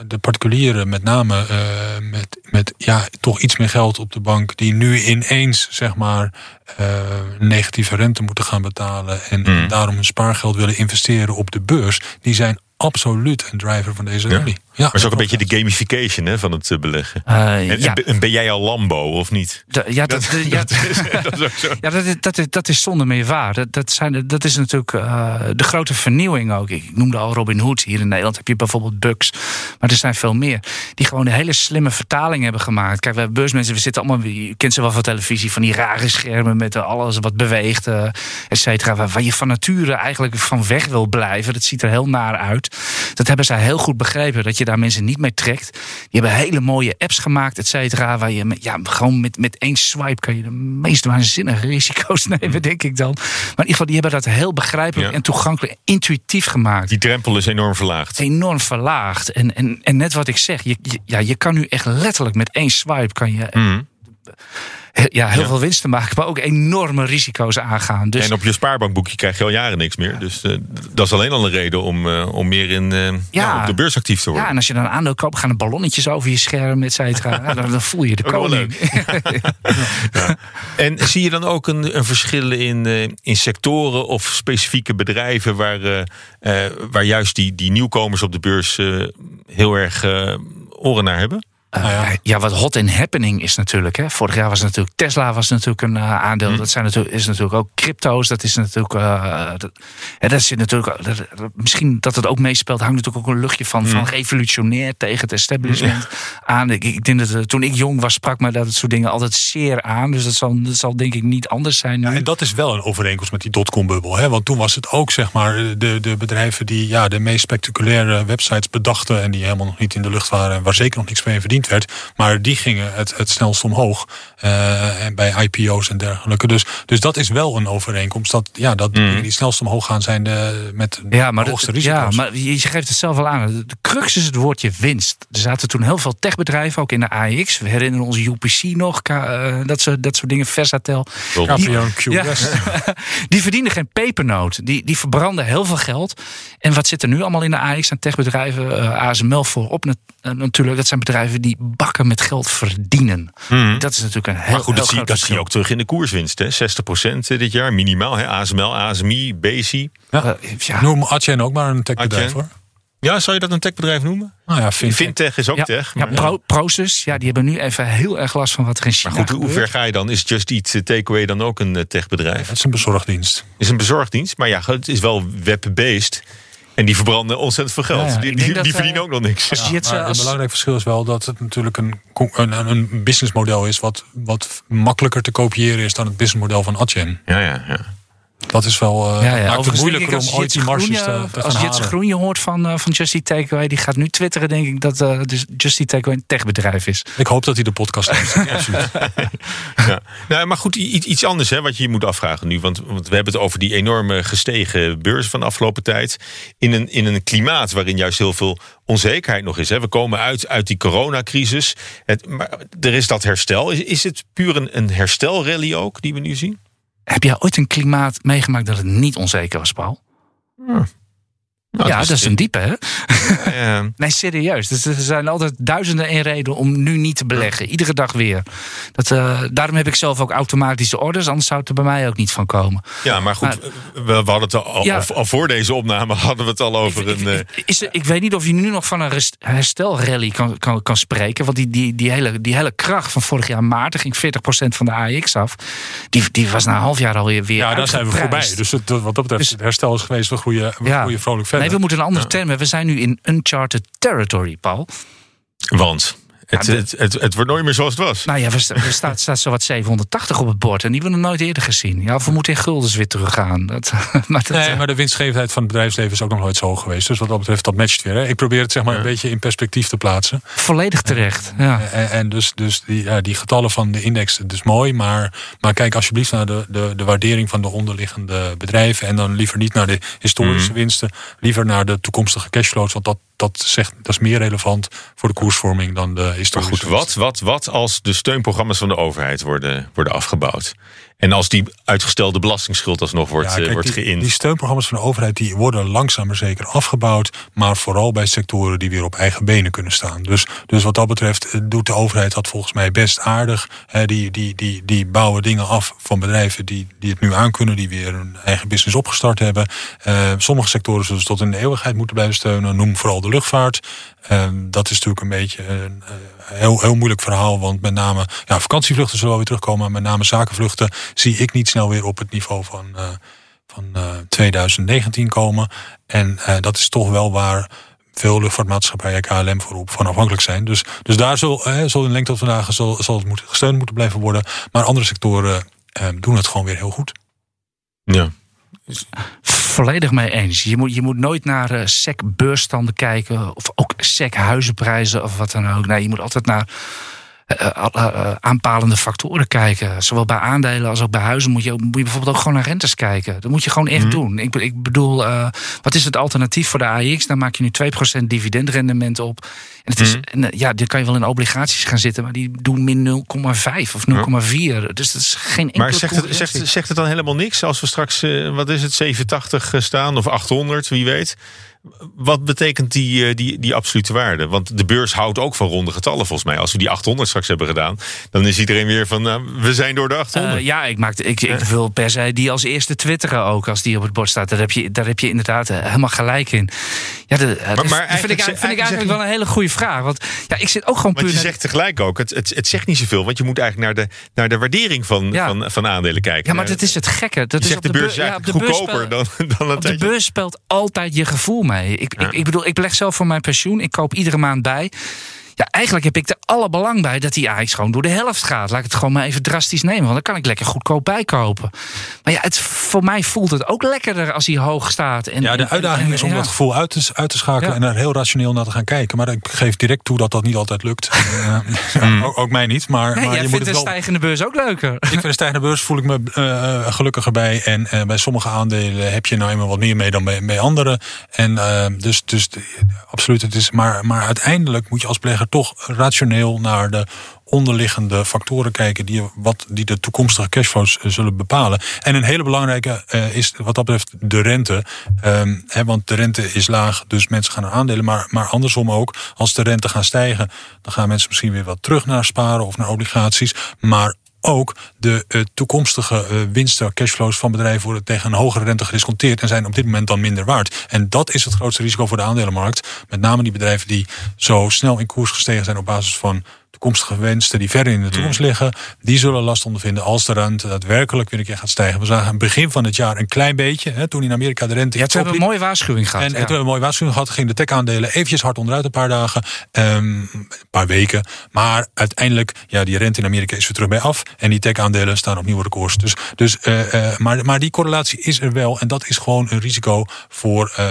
de particulieren, met name eh, met, met ja, toch iets meer geld op de bank, die nu ineens zeg maar eh, negatieve rente moeten gaan betalen en Mm. daarom hun spaargeld willen investeren op de beurs, die zijn absoluut een driver van deze rally. Ja, maar het is ook een beetje de gamification hè, van het eh, beleggen. Eh, en, ja. en, en ben jij al Lambo of niet? Da- ja, dat, ja, dat is, dat is ook zo. Ja, dat is, dat is, dat is zonder meer waar. Dat, dat, zijn, dat is natuurlijk eh, de grote vernieuwing ook. Ik noemde al Robin Hood. Hier in Nederland heb je bijvoorbeeld Bucks. Maar er zijn veel meer. Die gewoon een hele slimme vertaling hebben gemaakt. Kijk, wij beursmensen, we zitten allemaal... Je kent ze wel van televisie. Van die rare schermen met alles wat beweegt. eh et cetera. Waar, waar je van nature eigenlijk van weg wil blijven. Dat ziet er heel naar uit. Dat hebben zij heel goed begrepen. Dat je daar mensen niet mee trekt. Die hebben hele mooie apps gemaakt, et cetera. Waar je met, ja, gewoon met, met één swipe kan je de meest waanzinnige risico's nemen, denk ik dan. Maar in ieder geval, die hebben dat heel begrijpelijk Ja. en toegankelijk, intuïtief gemaakt. Die drempel is enorm verlaagd. Enorm verlaagd. En, en, en net wat ik zeg, je, je- ja, je kan nu echt letterlijk met één swipe kan je Mhm. Ja, heel Ja. veel winsten maken, maar ook enorme risico's aangaan. Dus En op je spaarbankboekje krijg je al jaren niks meer. Dus eh, dat is alleen al een reden om, eh, om meer in, eh, ja. op de beurs actief te worden. Ja, en als je dan een aandeel koopt, gaan er ballonnetjes over je scherm, et cetera. Dan, dan voel je de koning. En zie je dan ook een, een verschil in, in sectoren of specifieke bedrijven waar, waar juist die, die nieuwkomers op de beurs heel erg oren naar hebben? Eh, ja. wat hot in happening is natuurlijk. Hè. Vorig jaar was natuurlijk Tesla was natuurlijk een eh, aandeel. Hm. Dat zijn natuurlijk, is natuurlijk ook crypto's. Dat is natuurlijk. eh, dat, hè, dat zit natuurlijk dat- misschien dat het ook meespeelt, hangt natuurlijk ook een luchtje van, Hm. van revolutionair tegen het establishment aan. Ik, ik denk dat toen ik jong was, sprak me dat soort dingen altijd zeer aan. Dus dat zal, dat zal denk ik niet anders zijn. Nu. Ja, en dat is wel een overeenkomst met die dotcom-bubbel. Hè? Want toen was het ook zeg maar, de, de bedrijven die ja, de meest spectaculaire websites bedachten. en die helemaal nog niet in de lucht waren. en waar zeker nog niks mee verdiend werd. Maar die gingen het, het snelst omhoog. eh, en bij IPO's en dergelijke. Dus, dus dat is wel een overeenkomst. Dat, ja, dat dingen die snelst omhoog gaan zijn de, met Ja, maar, de dat- hoogste risico's. ja, maar je, geeft het zelf al aan. De, crux is het woordje winst. Er zaten toen heel veel techbedrijven, ook in de AX. We herinneren ons UPC nog, K- eh, dat, soort, dat soort dingen, Versatel. Q Ja. Die verdienden geen pepernoot. Die, die verbranden heel veel geld. En wat zit er nu allemaal in de AX aan techbedrijven? eh, ASML voorop nat- eh, natuurlijk. Dat zijn bedrijven die bakken met geld verdienen. Dat is natuurlijk een heel, Mhm. maar goed, dat, zie, groot dat zie je ook terug in de koerswinst. Hè? 60% dit jaar, minimaal. Hè? ASML, ASMI, BSI. Ja. Eh, ja. Noem Adyen ook maar een techbedrijf Adyen. hoor. Ja, zou je dat een techbedrijf noemen? Nou ja, fintech. Fintech is ook Ja, tech. ja, Pro, Proces, ja, die hebben nu even heel erg last van wat er in China Maar goed, hoe gebeurt. ver ga je dan? Is Just Eat eh, Takeaway dan ook een eh, techbedrijf? Het is een bezorgdienst. is een bezorgdienst, maar ja, het is wel web-based. En die verbranden ontzettend veel geld. Ja, ja, die die, die verdienen ook nog niks. als je het, Maar eh, een belangrijk verschil is wel dat het natuurlijk een, een- een businessmodel is wat, wat makkelijker te kopiëren is dan het businessmodel van Adyen. Ja, ja, ja. Dat is wel Ja, eh ja. maakt het moeilijker om als ooit die marges te, te gaan Als Jitse halen. Groenje hoort van, eh, van Just Eat Takeaway, die gaat nu twitteren, denk ik, dat eh dus Just Eat Takeaway een techbedrijf is. Ik hoop dat hij de podcast heeft. Absoluut. ja. Nou, maar goed, iets, iets anders hè, wat je je moet afvragen nu. Want, want we hebben het over die enorme gestegen beurs van de afgelopen tijd. In een, in een klimaat waarin juist heel veel onzekerheid nog is. Hè. We komen uit, uit die coronacrisis. Het, maar er is dat herstel. Is, is het puur een, een herstelrally ook die we nu zien? Heb jij ooit een klimaat meegemaakt dat het niet onzeker was, Paul? Nou, ja, het dat is een diepe, hè? eh, Nee, serieus. Dus er zijn altijd duizenden en reden om nu niet te beleggen. Iedere dag weer. Dat, eh, daarom heb ik zelf ook automatische orders. Anders zou het er bij mij ook niet van ko- komen. ja, maar goed, we, we hadden het al, Ja. al, al voor deze opname hadden we het al over Ik, een. eh, ik, is er- ik weet niet of je nu nog van een herstelrally kan, kan, kan spreken. Want die, die, die, hele, die hele kracht van vorig jaar maart, ging 40% van de AX af. Die, die was na een half jaar alweer weer Ja, daar zijn we voorbij. Dus het, wat dat betreft, Dus- het herstel is geweest. We Ja. groeien vrolijk verder. We moeten een andere term hebben. We zijn nu in uncharted territory, Paul. Want het, Ja, de- het, het, het wordt nooit meer zoals het was. Nou ja, er sta- staat, staat zo wat 780 op het bord. En die hebben we nog nooit eerder gezien. Ja, of we moeten in guldens weer teruggaan. Dat, maar dat, Nee, maar de winstgevendheid van het bedrijfsleven is ook nog nooit zo hoog geweest. Dus wat dat betreft, dat matcht weer. Hè. Ik probeer het zeg maar een beetje in perspectief te plaatsen. volledig terecht. Ja. En, en dus, dus die, ja, die getallen van de index, dat is mooi. Maar, maar kijk alsjeblieft naar de, de, de waardering van de onderliggende bedrijven. En dan liever niet naar de historische Mhm. winsten. Liever naar de toekomstige cashflows. Want dat, dat, zegt, dat is meer relevant voor de koersvorming dan de Maar goed, wat, wat, wat als de steunprogramma's van de overheid worden, worden afgebouwd? En als die uitgestelde belastingsschuld alsnog wordt, Ja, eh, kijk, wordt geïnd? die steunprogramma's van de overheid die worden langzaam maar zeker afgebouwd. Maar vooral bij sectoren die weer op eigen benen kunnen staan. Dus, dus wat dat betreft eh, doet de overheid dat volgens mij best aardig. Die, die, die, die bouwen dingen af van bedrijven die, die het nu aankunnen. Die weer een eigen business opgestart hebben. Eh, sommige sectoren zullen ze tot in de eeuwigheid moeten blijven steunen. Noem vooral de luchtvaart. Dat is natuurlijk een beetje een heel, heel moeilijk verhaal. Want met name ja, vakantievluchten zullen wel weer terugkomen. Maar met name zakenvluchten zie ik niet snel weer op het niveau van... eh, van eh, 2019 komen. En eh, dat is toch wel waar veel luchtvaartmaatschappijen, KLM voorop, van afhankelijk zijn. Dus, dus daar zal, eh, zal in lengte tot vandaag zal, zal het moeten, gesteund moeten blijven worden. Maar andere sectoren eh, doen het gewoon weer heel goed. Ja. Volledig mee eens. Je moet, je moet nooit naar eh sec beursstanden kijken. Of ook sec huizenprijzen of wat dan ook. Nee, je moet altijd naar eh, eh, eh, aanpalende factoren kijken. Zowel bij aandelen als ook bij huizen moet je, moet je bijvoorbeeld ook gewoon naar rentes kijken. Dat moet je gewoon echt doen. Ik, ik bedoel, eh, wat is het alternatief voor de AX? Dan maak je nu 2% dividendrendement op. En het is, eh, ja, dan kan je wel in obligaties gaan zitten, maar die doen min 0,5 of 0,4. Dus dat is geen enkele Maar zegt het, zegt, zegt het dan helemaal niks als we straks, eh, wat is het, 780 staan of 800, wie weet? Wat betekent die, eh, die, die absolute waarde? Want de beurs houdt ook van ronde getallen volgens mij. Als we die 800 straks hebben gedaan, dan is iedereen weer van, nou, we zijn door de 800. Eh, ja, ik, maak, ik, ik wil per se die als eerste twitteren ook, als die op het bord staat. Daar heb je, daar heb je inderdaad eh, helemaal gelijk in. Ja, de, maar vind, ik, vind ik eigenlijk wel een hele goede vraag. Want ja, ik zit ook gewoon puur je zegt tegelijk ook, het, het, het zegt niet zoveel. Want je moet eigenlijk naar de, naar de waardering van, Ja. van, van aandelen kijken. Ja, maar dat is het gekke. Dat je is zegt op de beurs ja, op de beurs goedkoper dan, speel- dan een Op de beurs speelt altijd je gevoel mee. Ik, ik, ik bedoel, ik beleg zelf voor mijn pensioen. Ik koop iedere maand bij. Ja, eigenlijk heb ik er alle belang bij dat die AX gewoon door de helft gaat. Laat ik het gewoon maar even drastisch nemen. Want dan kan ik lekker goedkoop bijkopen. Maar ja, het, voor mij voelt het ook lekkerder als hij hoog staat. En, Ja, de uitdaging en- is om ja. dat gevoel uit te, uit te schakelen Ja. en er heel rationeel naar te gaan kijken. Maar ik geef direct toe dat dat niet altijd lukt. En, eh, ook, ook mij niet, maar, Nee, maar jij je moet vindt wel... stijgende beurs ook leuker. Ik vind een stijgende beurs voel ik me eh, gelukkiger bij. En eh, bij sommige aandelen heb je nou eenmaal wat meer mee dan bij, bij anderen. En eh, dus, dus de- absoluut, het is. Maar, maar uiteindelijk moet je als belegger toch rationeel naar de onderliggende factoren kijken die, wat, die de toekomstige cashflows eh, zullen bepalen. En een hele belangrijke eh, is wat dat betreft de rente. Ehm, want de rente is laag, dus mensen gaan naar aandelen. Maar, maar andersom ook, als de rente gaan stijgen, dan gaan mensen misschien weer wat terug naar sparen of naar obligaties. Maar ook de eh, toekomstige eh, winsten, cashflows van bedrijven worden tegen een hogere rente gedisconteerd en zijn op dit moment dan minder waard. En dat is het grootste risico voor de aandelenmarkt. Met name die bedrijven die zo snel in koers gestegen zijn op basis van toekomstige winsten die verder in de toekomst liggen, die zullen last ondervinden als de rente daadwerkelijk weer een keer gaat stijgen. We zagen aan het begin van het jaar een klein beetje, hè, toen in Amerika de rente Ja, toen hebben we een mooie waarschuwing gehad. En, ja. toen hebben we een mooie waarschuwing gehad. Gingen de tech-aandelen eventjes hard onderuit een paar dagen. ehm, een paar weken. Maar uiteindelijk, ja, die rente in Amerika is weer terug bij af. En die tech-aandelen staan op nieuwe records. Dus, dus, eh, eh, maar, maar die correlatie is er wel. En dat is gewoon een risico voor eh,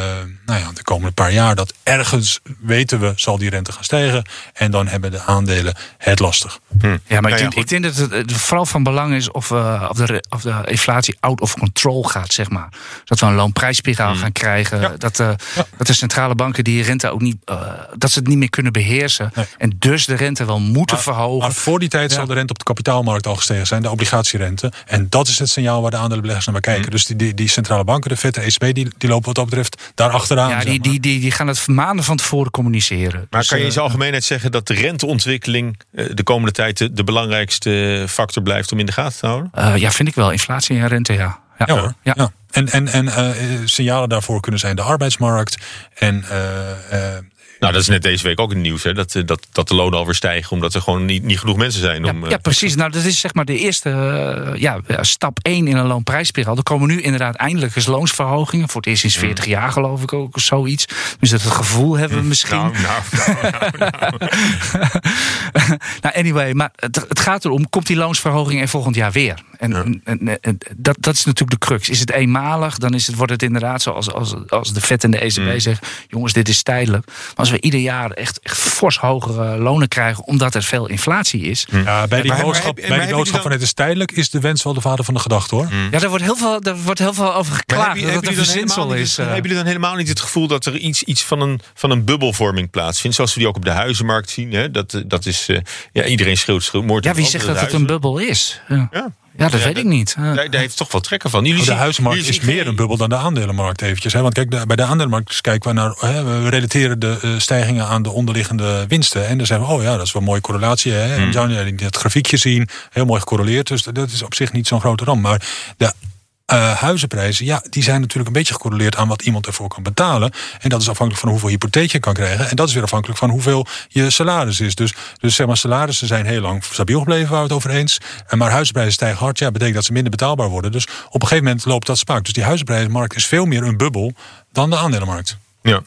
nou ja, de komende paar jaar. Dat ergens, weten we, zal die rente gaan stijgen. En dan hebben de aandelen het lastig. Ja, maar Nou ik, ja, denk, ik denk dat het vooral van belang is of, eh, of, de, of de inflatie out of control gaat, zeg maar. Dat we een loonprijsspiraal Hmm. gaan krijgen. Dat, eh, dat de centrale banken die rente ook niet, eh, dat ze het niet meer kunnen beheersen. Nee. En dus de rente wel moeten verhogen. Maar voor die tijd Ja. zal de rente op de kapitaalmarkt al gestegen zijn, de obligatierente. En dat is het signaal waar de aandelenbeleggers naar kijken. Dus die, die, die centrale banken, de FED, de ECB, die, die lopen wat dat betreft daar achteraan. ja, zeg die, maar. die, die, die gaan het maanden van tevoren communiceren. Maar Dus, kan je in zijn algemeenheid zeggen dat de renteontwikkeling eh, de komende tijd de, de belangrijkste factor blijft om in de gaten te houden? eh, ja, vind ik wel. Inflatie en rente, ja. Ja, Ja hoor. Ja. Ja. En, en, en eh, signalen daarvoor kunnen zijn de arbeidsmarkt. En eh, eh, Nou, dat is net deze week ook in het nieuws, hè? Dat, eh, dat, dat de lonen alweer stijgen omdat er gewoon niet, niet genoeg mensen zijn. Ja, Om, eh, ja, precies. Nou, dat is zeg maar de eerste eh, ja, stap 1 in een loonprijsspiraal. Er komen nu inderdaad eindelijk eens loonsverhogingen. Voor het eerst sinds 40 jaar geloof ik ook, of zoiets. Dus dat het gevoel hebben we misschien. nou, nou, nou, nou. nou, anyway, maar het, het gaat erom, komt die loonsverhoging er volgend jaar weer? En, en, en- en dat, dat is natuurlijk de crux. Is het eenmalig, dan is het, wordt het inderdaad zoals als, als de vet en de ECB Mm. zeggen... jongens, dit is tijdelijk. Maar als we ieder jaar echt, echt fors hogere lonen krijgen... omdat er veel inflatie is... Ja, bij die maar- boodschap, bij maar die boodschap van het is tijdelijk is de wens wel de vader van de gedachte hoor. Ja, daar wordt heel veel, daar wordt heel veel over geklaagd. hebben, dat het een jullie dan verzinsel helemaal niet is. het- eh. hebben jullie dan helemaal niet het gevoel dat er iets, iets van, een, van een bubbelvorming plaatsvindt? Zoals we die ook op de huizenmarkt zien. Hè? Dat, eh, dat is, eh, ja, iedereen schreeuwt, schreeuwt moord ja, wie zegt dat het een bubbel is? Ja, Ja. Ja dat Ja, weet ik niet. Daar, daar heeft toch wel trekken van. Jullie Oh, de jullie is zien meer geen- een bubbel dan de aandelenmarkt eventjes. Hè? Want kijk, de- bij de aandelenmarkt kijken we naar... Hè, we relateren de eh, stijgingen aan de onderliggende winsten. En dan zeggen we, oh ja, dat is wel een mooie correlatie. Hè? En John, ja, dat grafiekje zien, heel mooi gecorreleerd. Dus dat is op zich niet zo'n grote ramp. Maar de eh, huizenprijzen, ja, die zijn natuurlijk een beetje gecorreleerd aan wat iemand ervoor kan betalen. En dat is afhankelijk van hoeveel hypotheek je kan krijgen. En dat is weer afhankelijk van hoeveel je salaris is. Dus, dus zeg maar, salarissen zijn heel lang stabiel gebleven, waar we het over eens. En maar huizenprijzen stijgen hard, ja, betekent dat ze minder betaalbaar worden. Dus op een gegeven moment loopt dat spaak. Dus die huizenprijzenmarkt is veel meer een bubbel dan de aandelenmarkt. Ja.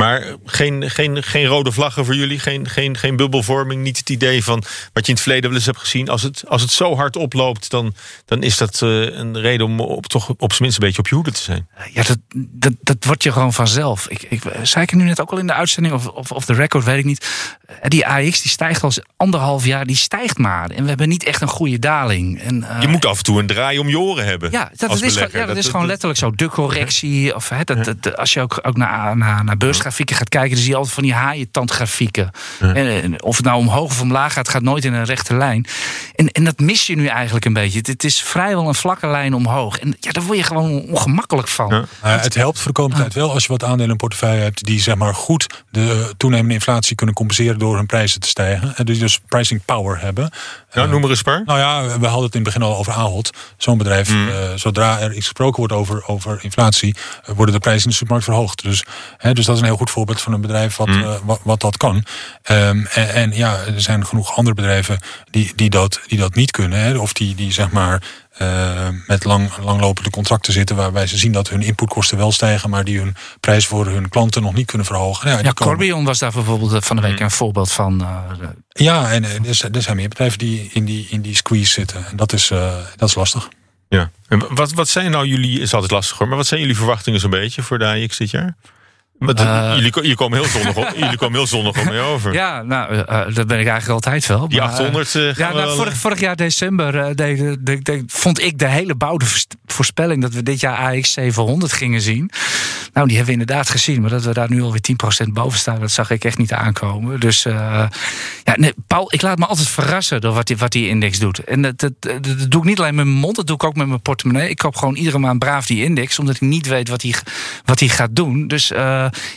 Maar geen, geen, geen rode vlaggen voor jullie, geen, geen, geen bubbelvorming. Niet het idee van wat je in het verleden wel eens hebt gezien. Als het, als het zo hard oploopt, dan, dan is dat eh, een reden om op, toch op zijn minst een beetje op je hoede te zijn. Ja, dat, dat, dat wordt je gewoon vanzelf. Ik, ik zei ik het nu net ook al in de uitzending of, of, of de record, weet ik niet. Eh, Die AX die stijgt al anderhalf jaar, die stijgt maar. En we hebben niet echt een goede daling. En, eh, Je moet af en toe een draai om je oren hebben. ja, dat, is, ja, dat is gewoon letterlijk zo. De correctie. Of, hè, dat, dat- als je ook, ook naar, naar, naar beursgrafieken gaat kijken, dan zie je altijd van die haaientandgrafieken. En, en of het nou omhoog of omlaag gaat, gaat nooit in een rechte lijn. En, en dat mis je nu eigenlijk een beetje. Het, het is vrijwel een vlakke lijn omhoog. En ja, daar word je gewoon ongemakkelijk van. Ja. Het helpt voor de komende tijd wel als je wat aandelen in een portefeuille hebt die zeg maar goed de toenemende inflatie kunnen compenseren door hun prijzen te stijgen. En dus dus pricing power hebben. Nou, Eh, noem er eens een paar. Nou ja, we hadden het in het begin al over Ahold. Zo'n bedrijf, eh, zodra er iets gesproken wordt over, over inflatie, eh, worden de prijzen in de supermarkt verhoogd. Dus, hè, dus dat is een heel goed voorbeeld van een bedrijf wat, eh, wat, wat dat kan. Ehm, en, en ja, er zijn genoeg andere bedrijven die, die, dat, die dat niet kunnen. Hè, of die, die zeg maar eh, met lang, langlopende contracten zitten waarbij ze zien dat hun inputkosten wel stijgen, maar die hun prijs voor hun klanten nog niet kunnen verhogen. Ja, Corbion was daar bijvoorbeeld eh, van de week een voorbeeld van. eh, ja en er zijn- er zijn meer bedrijven die in die, in die squeeze zitten. En dat is, eh, dat is lastig. Ja. En wat, wat zijn nou jullie, is altijd lastig hoor, maar wat zijn jullie verwachtingen zo'n beetje voor de AX dit jaar? Want, Eh. jullie, jullie komen heel zonnig op, jullie komen heel zonnig op mee over. ja, nou, eh, eh, dat ben ik eigenlijk altijd wel. Die maar, eh, 800 eh, gaan Ja, nou, vorig, vorig jaar december vond ik de hele bouwde voors- voorspelling dat we dit jaar AX 700 gingen zien. Nou, die hebben we inderdaad gezien, maar dat we daar nu alweer 10% boven staan, dat zag ik echt niet aankomen. Dus ja, nee, Paul, ik laat me altijd verrassen door wat die, wat die index doet. En dat, dat, dat, dat doe ik niet alleen met mijn mond, dat doe ik ook met mijn portemonnee. Ik koop gewoon iedere maand braaf die index, omdat ik niet weet wat hij wat die gaat doen. Dus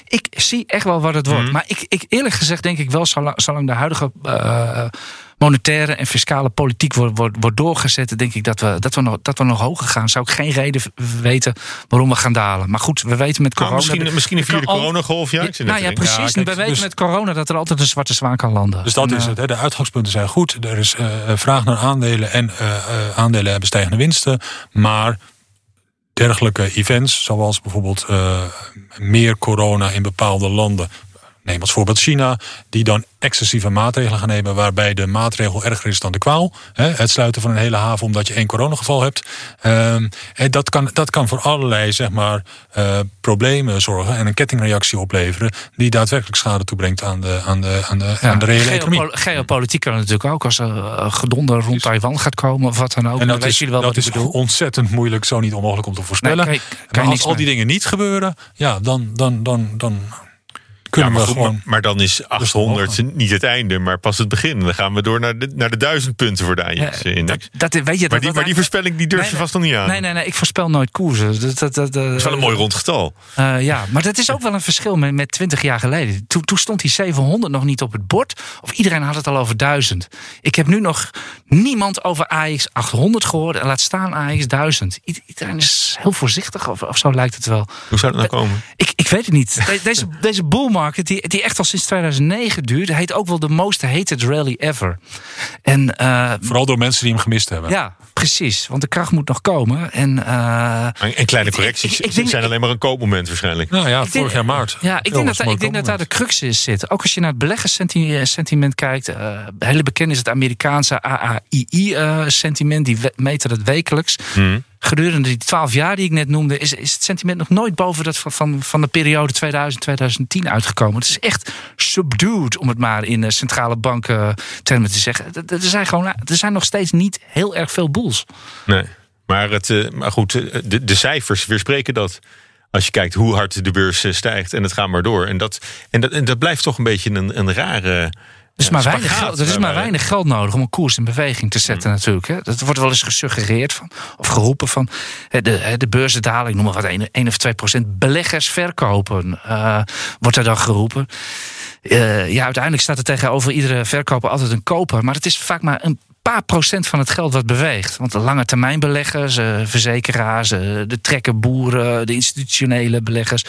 ik zie echt wel wat het wordt. Maar ik, ik eerlijk gezegd denk ik wel, zolang, zolang de huidige eh, monetaire en fiscale politiek wordt, wordt, wordt doorgezet, denk ik dat we, dat, we nog, dat we nog hoger gaan. Zou ik geen reden weten waarom we gaan dalen. Maar goed, we weten met nou, corona. misschien, misschien een vierde coronagolf, ja. Ik nou ja, precies. Ja, kijk, we weten dus- met corona dat er altijd een zwarte zwaan kan landen. Dus dat En, is eh, het. Hè. De uitgangspunten zijn goed. Er is eh, vraag naar aandelen en eh, eh, aandelen hebben stijgende winsten. Maar dergelijke events, zoals bijvoorbeeld eh, meer corona in bepaalde landen. Neem als voorbeeld China, die dan excessieve maatregelen gaan nemen, waarbij de maatregel erger is dan de kwaal. Het sluiten van een hele haven omdat je één coronageval hebt. Ehm, en dat, kan, dat kan voor allerlei zeg maar, eh, problemen zorgen en een kettingreactie opleveren, die daadwerkelijk schade toebrengt aan de, aan de, aan de, aan de reële economie. Geopolitiek kan natuurlijk ook. Als er eh, gedonder rond Taiwan gaat komen of wat dan ook. En dat is, wel dat is ontzettend moeilijk, zo niet onmogelijk om te voorspellen. Nee, maar als al die dingen niet gebeuren, ja, dan, dan, dan, dan kunnen Ja, maar, we goed, gewoon. maar, maar dan is 800 niet het einde, maar pas het begin. Dan gaan we door naar de, naar de 1000 punten voor de Ja, AX-index. dat, dat, weet je, maar, dat- die, dat- maar die voorspelling die durf Nee, je vast nog niet aan. Nee, nee, nee, ik voorspel nooit koersen. Dat, dat, dat, Dat is wel een mooi rond getal. Eh, ja, maar dat is ook wel een verschil met, met 20 jaar geleden. Toen, toen stond die 700 nog niet op het bord. Of iedereen had het al over 1000. Ik heb nu nog niemand over AX 800 gehoord. En laat staan AX 1000. I- Iedereen is heel voorzichtig, of, of zo lijkt het wel. Hoe zou dat nou komen? Ik, ik weet het niet. De- deze, deze bullmarket die, die echt al sinds 2009 duurt. Heet ook wel de most hated rally ever. En, uh, Vooral door mensen die hem gemist hebben. Ja, precies. Want de kracht moet nog komen. En, uh, en kleine correcties ik, ik, ik zijn alleen maar een koopmoment waarschijnlijk. Nou ja, vorig jaar maart. Ja, ik denk, dat, ik denk dat daar de crux is zit. Ook als je naar het beleggerssentiment kijkt. Uh, hele bekend is het Amerikaanse AAII-sentiment. die meten dat wekelijks. Hmm gedurende die twaalf jaar die ik net noemde, is, is het sentiment nog nooit boven dat van, van, van de periode 2000-2010 uitgekomen. Het is echt subdued, om het maar in centrale banken termen te zeggen. Er zijn, gewoon, er zijn nog steeds niet heel erg veel boels. Nee, maar, het, maar goed, de, de cijfers weerspreken dat. Als je kijkt hoe hard de beurs stijgt en het gaat maar door. En dat, en dat, en dat blijft toch een beetje een, een rare is, maar, weinig geld, er is maar weinig geld nodig om een koers in beweging te zetten, mm. natuurlijk. Hè. Dat wordt wel eens gesuggereerd van, of geroepen van de, de beurzendaling, noem maar wat, 1, of 2 procent. Beleggers verkopen, uh, wordt er dan geroepen. Uh, ja, uiteindelijk staat er tegenover iedere verkoper altijd een koper. Maar het is vaak maar een paar procent van het geld wat beweegt. Want de lange termijn beleggers, uh, verzekeraars, uh, de trekkerboeren, de institutionele beleggers,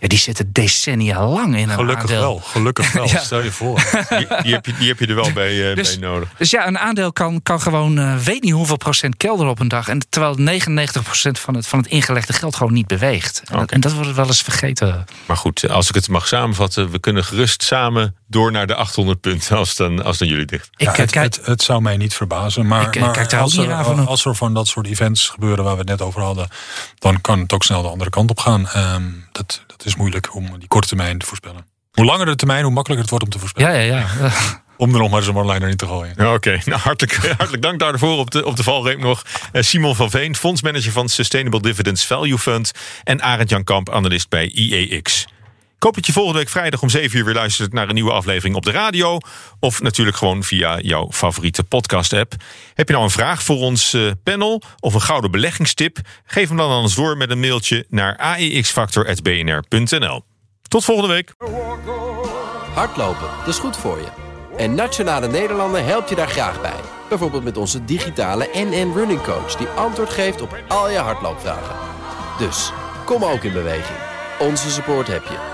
ja, die zitten decennia lang in een gelukkig aandeel. Wel, gelukkig wel, stel je voor. Die, die, heb je, die heb je er wel bij, uh, dus, bij nodig. Dus ja, een aandeel kan, kan gewoon weet niet hoeveel procent kelder op een dag. En terwijl 99 procent van het, van het ingelegde geld gewoon niet beweegt. En, okay. en dat wordt wel eens vergeten. Maar goed, als ik het mag samenvatten, we kunnen gerust samen door naar de 800 punten als dan, als dan jullie dicht. Ja, het, het, het, zou mij niet verbazen. Maar, ik, maar kijk daar als, er, van als er van dat soort events gebeuren waar we het net over hadden, dan kan het ook snel de andere kant op gaan. Um, dat, dat is moeilijk om die korte termijn te voorspellen. Hoe langer de termijn, hoe makkelijker het wordt om te voorspellen. Ja, ja, ja. Om er nog maar eens een one-liner in te gooien. Oké, okay. nou, hartelijk, hartelijk dank daarvoor. Op de, op de valreep nog uh, Simon van Veen, fondsmanager van Sustainable Dividends Value Fund. En Arend Jan Kamp, analist bij IEX. Hoop dat je volgende week vrijdag om 7 uur weer luistert naar een nieuwe aflevering op de radio. Of natuurlijk gewoon via jouw favoriete podcast-app. Heb je nou een vraag voor ons uh, panel of een gouden beleggingstip? Geef hem dan aan ons door met een mailtje naar aexfactor.bnr.nl. Tot volgende week. Hardlopen, dat is goed voor je. En Nationale Nederlanden helpt je daar graag bij. Bijvoorbeeld met onze digitale NN Running Coach... die antwoord geeft op al je hardloopvragen. Dus, kom ook in beweging. Onze support heb je.